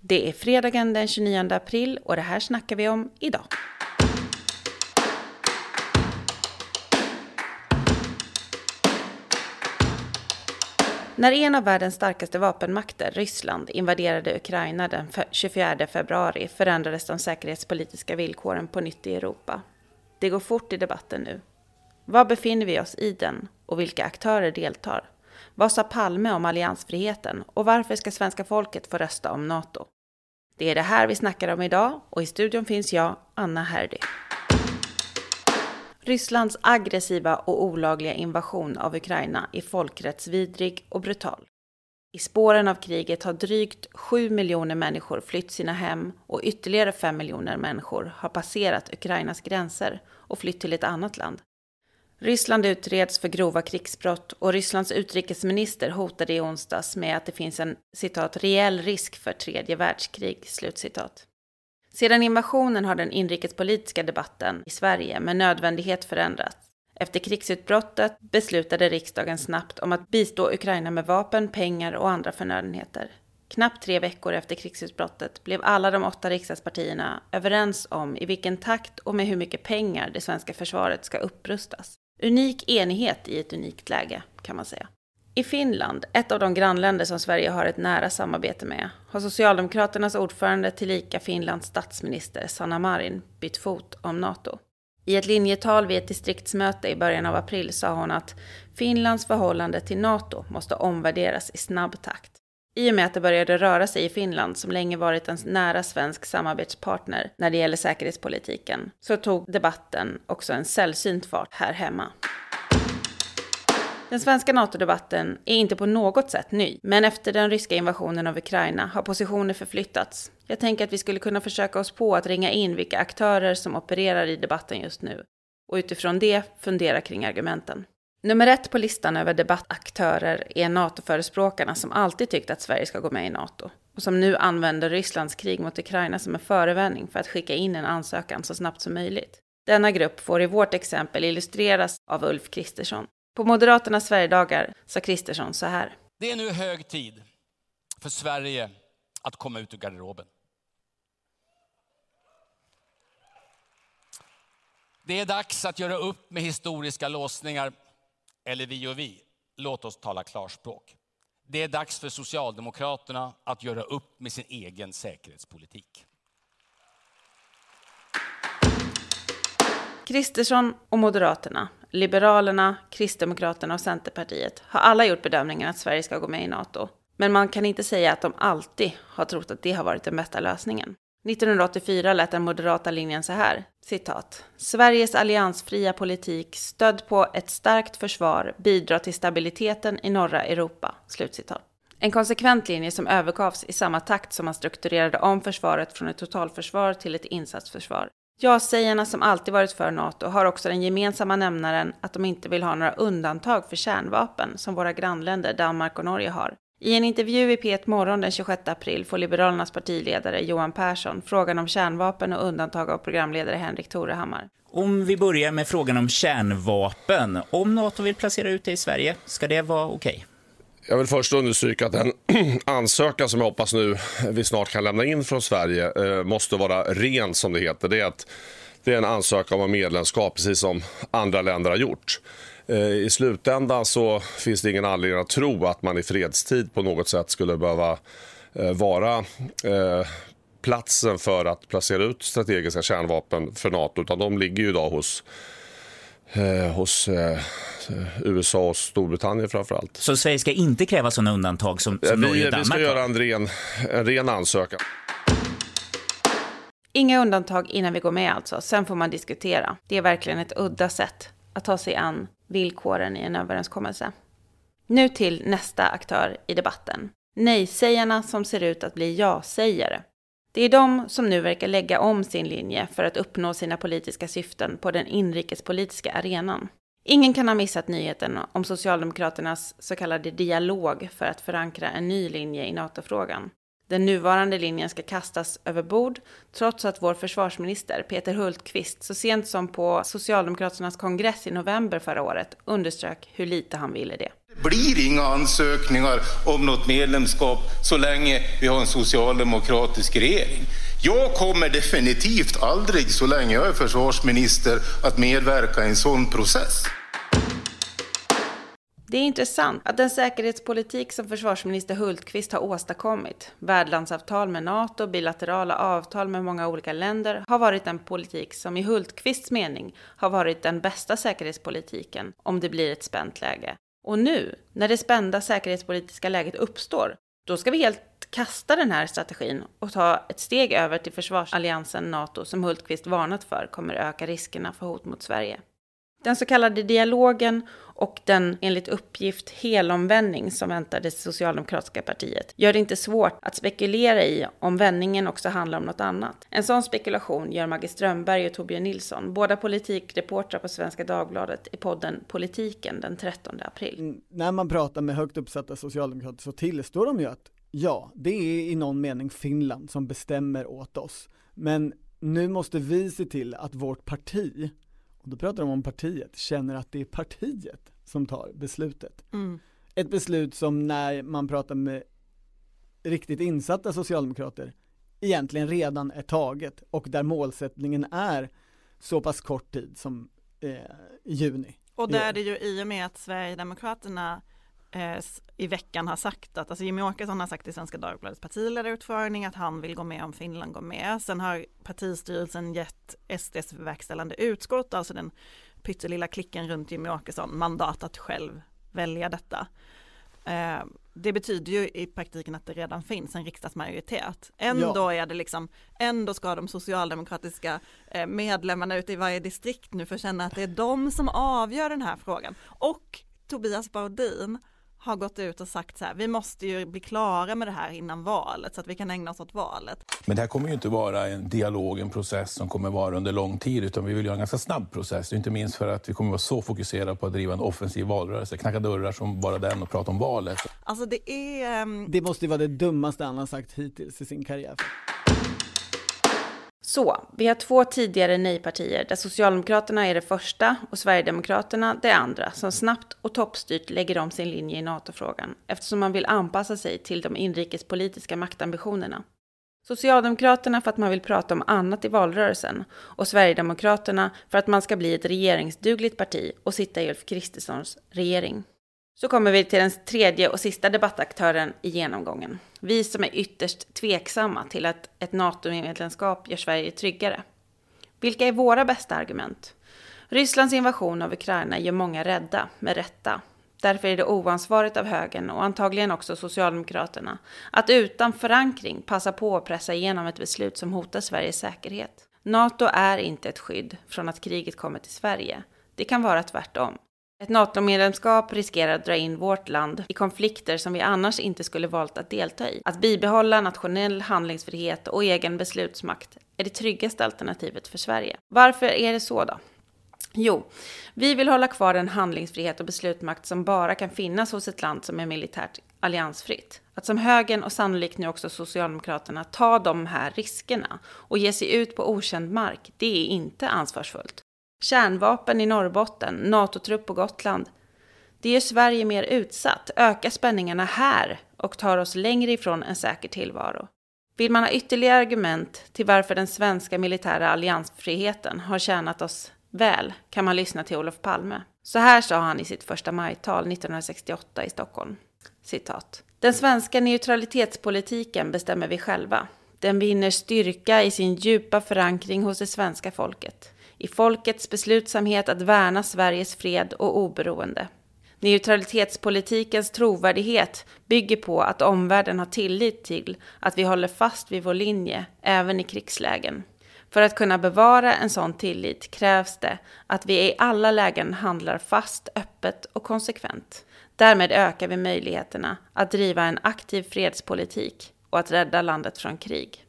Det är fredagen den 29 april och det här snackar vi om idag. När en av världens starkaste vapenmakter, Ryssland, invaderade Ukraina den 24 februari förändrades de säkerhetspolitiska villkoren på nytt i Europa. Det går fort i debatten nu. Var befinner vi oss i den och vilka aktörer deltar? Vad sa Palme om alliansfriheten och varför ska svenska folket få rösta om NATO? Det är det här vi snackar om idag och i studion finns jag, Anna Herdy. Rysslands aggressiva och olagliga invasion av Ukraina är folkrättsvidrig och brutal. I spåren av kriget har drygt 7 miljoner människor flytt sina hem och ytterligare 5 miljoner människor har passerat Ukrainas gränser och flytt till ett annat land. Ryssland utreds för grova krigsbrott och Rysslands utrikesminister hotade i onsdags med att det finns en citat reell risk för tredje världskrig. Slutcitat. Sedan invasionen har den inrikespolitiska debatten i Sverige med nödvändighet förändrats. Efter krigsutbrottet beslutade riksdagen snabbt om att bistå Ukraina med vapen, pengar och andra förnödenheter. Knappt tre veckor efter krigsutbrottet blev alla de åtta riksdagspartierna överens om i vilken takt och med hur mycket pengar det svenska försvaret ska upprustas. Unik enighet i ett unikt läge, kan man säga. I Finland, ett av de grannländer som Sverige har ett nära samarbete med, har Socialdemokraternas ordförande tillika Finlands statsminister Sanna Marin bytt fot om NATO. I ett linjetal vid ett distriktsmöte i början av april sa hon att Finlands förhållande till NATO måste omvärderas i snabb takt. I och med att det började röra sig i Finland, som länge varit en nära svensk samarbetspartner när det gäller säkerhetspolitiken, så tog debatten också en sällsynt fart här hemma. Den svenska NATO-debatten är inte på något sätt ny, men efter den ryska invasionen av Ukraina har positioner förflyttats. Jag tänker att vi skulle kunna försöka oss på att ringa in vilka aktörer som opererar i debatten just nu och utifrån det fundera kring argumenten. Nummer ett på listan över debattaktörer är NATO-förespråkarna som alltid tyckt att Sverige ska gå med i NATO och som nu använder Rysslands krig mot Ukraina som en förevändning för att skicka in en ansökan så snabbt som möjligt. Denna grupp får i vårt exempel illustreras av Ulf Kristersson. På Moderaternas Sverigedagar sa Kristersson så här. Det är nu hög tid för Sverige att komma ut ur garderoben. Det är dags att göra upp med historiska låsningar eller vi och vi. Låt oss tala klarspråk. Det är dags för Socialdemokraterna att göra upp med sin egen säkerhetspolitik. Kristersson och Moderaterna, Liberalerna, Kristdemokraterna och Centerpartiet har alla gjort bedömningen att Sverige ska gå med i NATO. Men man kan inte säga att de alltid har trott att det har varit den bästa lösningen. 1984 lät den moderata linjen så här, citat. Sveriges alliansfria politik stödd på ett starkt försvar bidrar till stabiliteten i norra Europa. Slutcitat. En konsekvent linje som övergavs i samma takt som man strukturerade om försvaret från ett totalförsvar till ett insatsförsvar. Ja-sägarna som alltid varit för NATO har också den gemensamma nämnaren att de inte vill ha några undantag för kärnvapen som våra grannländer Danmark och Norge har. I en intervju i P1 Morgon den 26 april får Liberalernas partiledare Johan Persson frågan om kärnvapen och undantag av programledare Henrik Torehammar. Om vi börjar med frågan om kärnvapen. Om NATO vill placera ut det i Sverige, ska det vara okej? Okay? Jag vill först understryka att den ansökan som jag hoppas nu vi snart kan lämna in från Sverige eh, måste vara ren som det heter. Det är, att, det är en ansökan om medlemskap precis som andra länder har gjort. Eh, I slutändan så finns det ingen anledning att tro att man i fredstid på något sätt skulle behöva eh, vara platsen för att placera ut strategiska kärnvapen för Nato utan de ligger ju idag hos eh, hos eh, USA och Storbritannien framförallt. Så Sverige ska inte kräva sådana undantag som, som Norge och Danmark Vi ska göra en ren, en ren ansökan. Inga undantag innan vi går med alltså, sen får man diskutera. Det är verkligen ett udda sätt att ta sig an villkoren i en överenskommelse. Nu till nästa aktör i debatten. Nej-sägarna som ser ut att bli ja-sägare. Det är de som nu verkar lägga om sin linje för att uppnå sina politiska syften på den inrikespolitiska arenan. Ingen kan ha missat nyheten om Socialdemokraternas så kallade dialog för att förankra en ny linje i NATO-frågan. Den nuvarande linjen ska kastas över bord trots att vår försvarsminister Peter Hultqvist så sent som på Socialdemokraternas kongress i november förra året underströk hur lite han ville det. Det blir inga ansökningar om något medlemskap så länge vi har en socialdemokratisk regering. Jag kommer definitivt aldrig, så länge jag är försvarsminister, att medverka i en sån process. Det är intressant att den säkerhetspolitik som försvarsminister Hultqvist har åstadkommit, värdlandsavtal med NATO, bilaterala avtal med många olika länder, har varit en politik som i Hultqvists mening har varit den bästa säkerhetspolitiken om det blir ett spänt läge. Och nu, när det spända säkerhetspolitiska läget uppstår, då ska vi helt kasta den här strategin och ta ett steg över till försvarsalliansen NATO som Hultqvist varnat för kommer öka riskerna för hot mot Sverige. Den så kallade dialogen och den enligt uppgift helomvändning som väntar det socialdemokratiska partiet gör det inte svårt att spekulera i om vändningen också handlar om något annat. En sån spekulation gör Maggie Strömberg och Torbjörn Nilsson, båda politikreportrar på Svenska Dagbladet i podden Politiken den 13 april. Mm, när man pratar med högt uppsatta socialdemokrater så tillstår de ju att ja, det är i någon mening Finland som bestämmer åt oss. Men nu måste vi se till att vårt parti och då pratar de om partiet, känner att det är partiet som tar beslutet. Mm. Ett beslut som när man pratar med riktigt insatta socialdemokrater egentligen redan är taget och där målsättningen är så pass kort tid som eh, juni. Och där är det ju i och med att Sverigedemokraterna eh, i veckan har sagt att, alltså Jimmie Åkesson har sagt i Svenska Dagbladets partiledarutfrågning att han vill gå med om Finland går med. Sen har partistyrelsen gett SDs verkställande utskott, alltså den pyttelilla klicken runt Jimmie Åkesson, mandat att själv välja detta. Eh, det betyder ju i praktiken att det redan finns en riksdagsmajoritet. Ändå är det liksom, ändå ska de socialdemokratiska eh, medlemmarna ute i varje distrikt nu få känna att det är de som avgör den här frågan. Och Tobias Baudin har gått ut och sagt så här, vi måste ju bli klara med det här innan valet så att vi kan ägna oss åt valet. Men det här kommer ju inte vara en dialog, en process som kommer vara under lång tid, utan vi vill göra en ganska snabb process. Inte minst för att vi kommer vara så fokuserade på att driva en offensiv valrörelse, knacka dörrar som bara den och prata om valet. Alltså det är... Um... Det måste ju vara det dummaste han har sagt hittills i sin karriär. Så, vi har två tidigare nej-partier där Socialdemokraterna är det första och Sverigedemokraterna det andra som snabbt och toppstyrt lägger om sin linje i NATO-frågan eftersom man vill anpassa sig till de inrikespolitiska maktambitionerna. Socialdemokraterna för att man vill prata om annat i valrörelsen och Sverigedemokraterna för att man ska bli ett regeringsdugligt parti och sitta i Ulf Kristerssons regering. Så kommer vi till den tredje och sista debattaktören i genomgången. Vi som är ytterst tveksamma till att ett NATO-medlemskap gör Sverige tryggare. Vilka är våra bästa argument? Rysslands invasion av Ukraina gör många rädda, med rätta. Därför är det oansvarigt av högern och antagligen också Socialdemokraterna att utan förankring passa på att pressa igenom ett beslut som hotar Sveriges säkerhet. NATO är inte ett skydd från att kriget kommer till Sverige. Det kan vara tvärtom. Ett NATO-medlemskap riskerar att dra in vårt land i konflikter som vi annars inte skulle valt att delta i. Att bibehålla nationell handlingsfrihet och egen beslutsmakt är det tryggaste alternativet för Sverige. Varför är det så då? Jo, vi vill hålla kvar den handlingsfrihet och beslutsmakt som bara kan finnas hos ett land som är militärt alliansfritt. Att som högern och sannolikt nu också Socialdemokraterna ta de här riskerna och ge sig ut på okänd mark, det är inte ansvarsfullt. Kärnvapen i Norrbotten, NATO-trupp på Gotland. Det gör Sverige mer utsatt, ökar spänningarna här och tar oss längre ifrån en säker tillvaro. Vill man ha ytterligare argument till varför den svenska militära alliansfriheten har tjänat oss väl kan man lyssna till Olof Palme. Så här sa han i sitt första majtal 1968 i Stockholm. Citat. Den svenska neutralitetspolitiken bestämmer vi själva. Den vinner styrka i sin djupa förankring hos det svenska folket i folkets beslutsamhet att värna Sveriges fred och oberoende. Neutralitetspolitikens trovärdighet bygger på att omvärlden har tillit till att vi håller fast vid vår linje även i krigslägen. För att kunna bevara en sån tillit krävs det att vi i alla lägen handlar fast, öppet och konsekvent. Därmed ökar vi möjligheterna att driva en aktiv fredspolitik och att rädda landet från krig.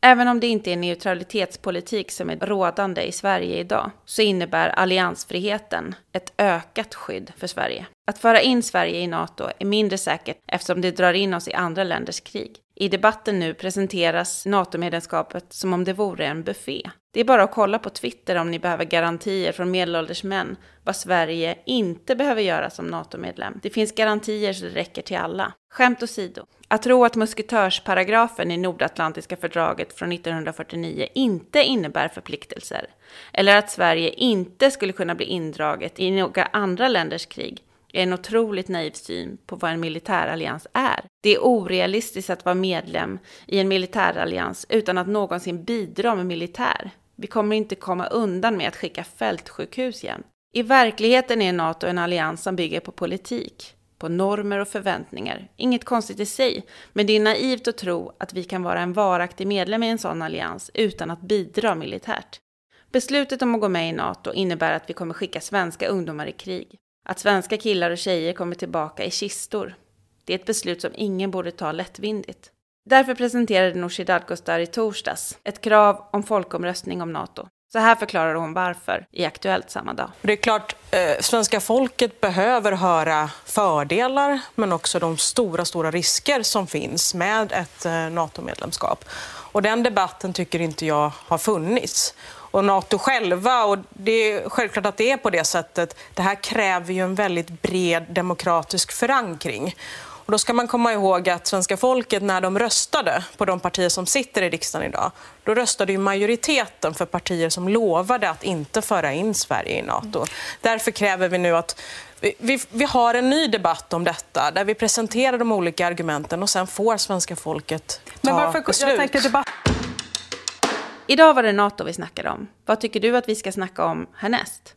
Även om det inte är neutralitetspolitik som är rådande i Sverige idag, så innebär alliansfriheten ett ökat skydd för Sverige. Att föra in Sverige i NATO är mindre säkert eftersom det drar in oss i andra länders krig. I debatten nu presenteras NATO-medlemskapet som om det vore en buffé. Det är bara att kolla på Twitter om ni behöver garantier från medelålders män vad Sverige inte behöver göra som NATO-medlem. Det finns garantier så det räcker till alla. Skämt åsido. Att tro att musketörsparagrafen i Nordatlantiska fördraget från 1949 inte innebär förpliktelser, eller att Sverige inte skulle kunna bli indraget i några andra länders krig, en otroligt naiv syn på vad en militärallians är. Det är orealistiskt att vara medlem i en militärallians utan att någonsin bidra med militär. Vi kommer inte komma undan med att skicka fältsjukhus jämt. I verkligheten är NATO en allians som bygger på politik, på normer och förväntningar. Inget konstigt i sig, men det är naivt att tro att vi kan vara en varaktig medlem i en sån allians utan att bidra militärt. Beslutet om att gå med i NATO innebär att vi kommer skicka svenska ungdomar i krig. Att svenska killar och tjejer kommer tillbaka i kistor. Det är ett beslut som ingen borde ta lättvindigt. Därför presenterade Nooshi Dadgostar i torsdags ett krav om folkomröstning om NATO. Så här förklarar hon varför i Aktuellt samma dag. Det är klart, eh, svenska folket behöver höra fördelar men också de stora, stora risker som finns med ett eh, NATO-medlemskap. Och den debatten tycker inte jag har funnits och Nato själva. Och det är självklart att det är på det sättet. Det här kräver ju en väldigt bred demokratisk förankring. Och då ska man komma ihåg att svenska folket, när de röstade på de partier som sitter i riksdagen idag, då röstade ju majoriteten för partier som lovade att inte föra in Sverige i Nato. Därför kräver vi nu att vi, vi, vi, har en ny debatt om detta där vi presenterar de olika argumenten och sen får svenska folket ta Men varför, beslut. Jag tänker debatt Idag var det NATO vi snackade om. Vad tycker du att vi ska snacka om härnäst?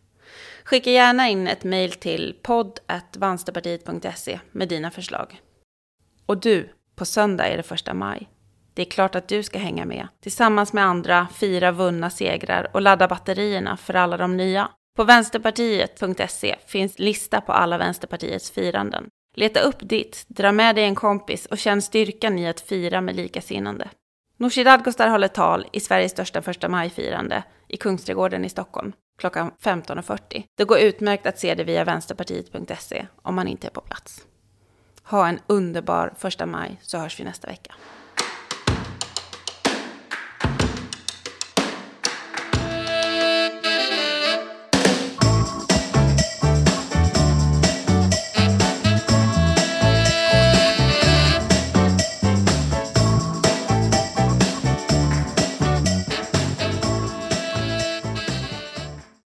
Skicka gärna in ett mejl till podd.vansterpartiet.se med dina förslag. Och du, på söndag är det första maj. Det är klart att du ska hänga med. Tillsammans med andra fira vunna segrar och ladda batterierna för alla de nya. På vänsterpartiet.se finns lista på alla Vänsterpartiets firanden. Leta upp ditt, dra med dig en kompis och känn styrkan i att fira med likasinnande. Nooshi Dadgostar håller tal i Sveriges största första majfirande i Kungsträdgården i Stockholm klockan 15.40. Det går utmärkt att se det via vänsterpartiet.se om man inte är på plats. Ha en underbar första maj så hörs vi nästa vecka.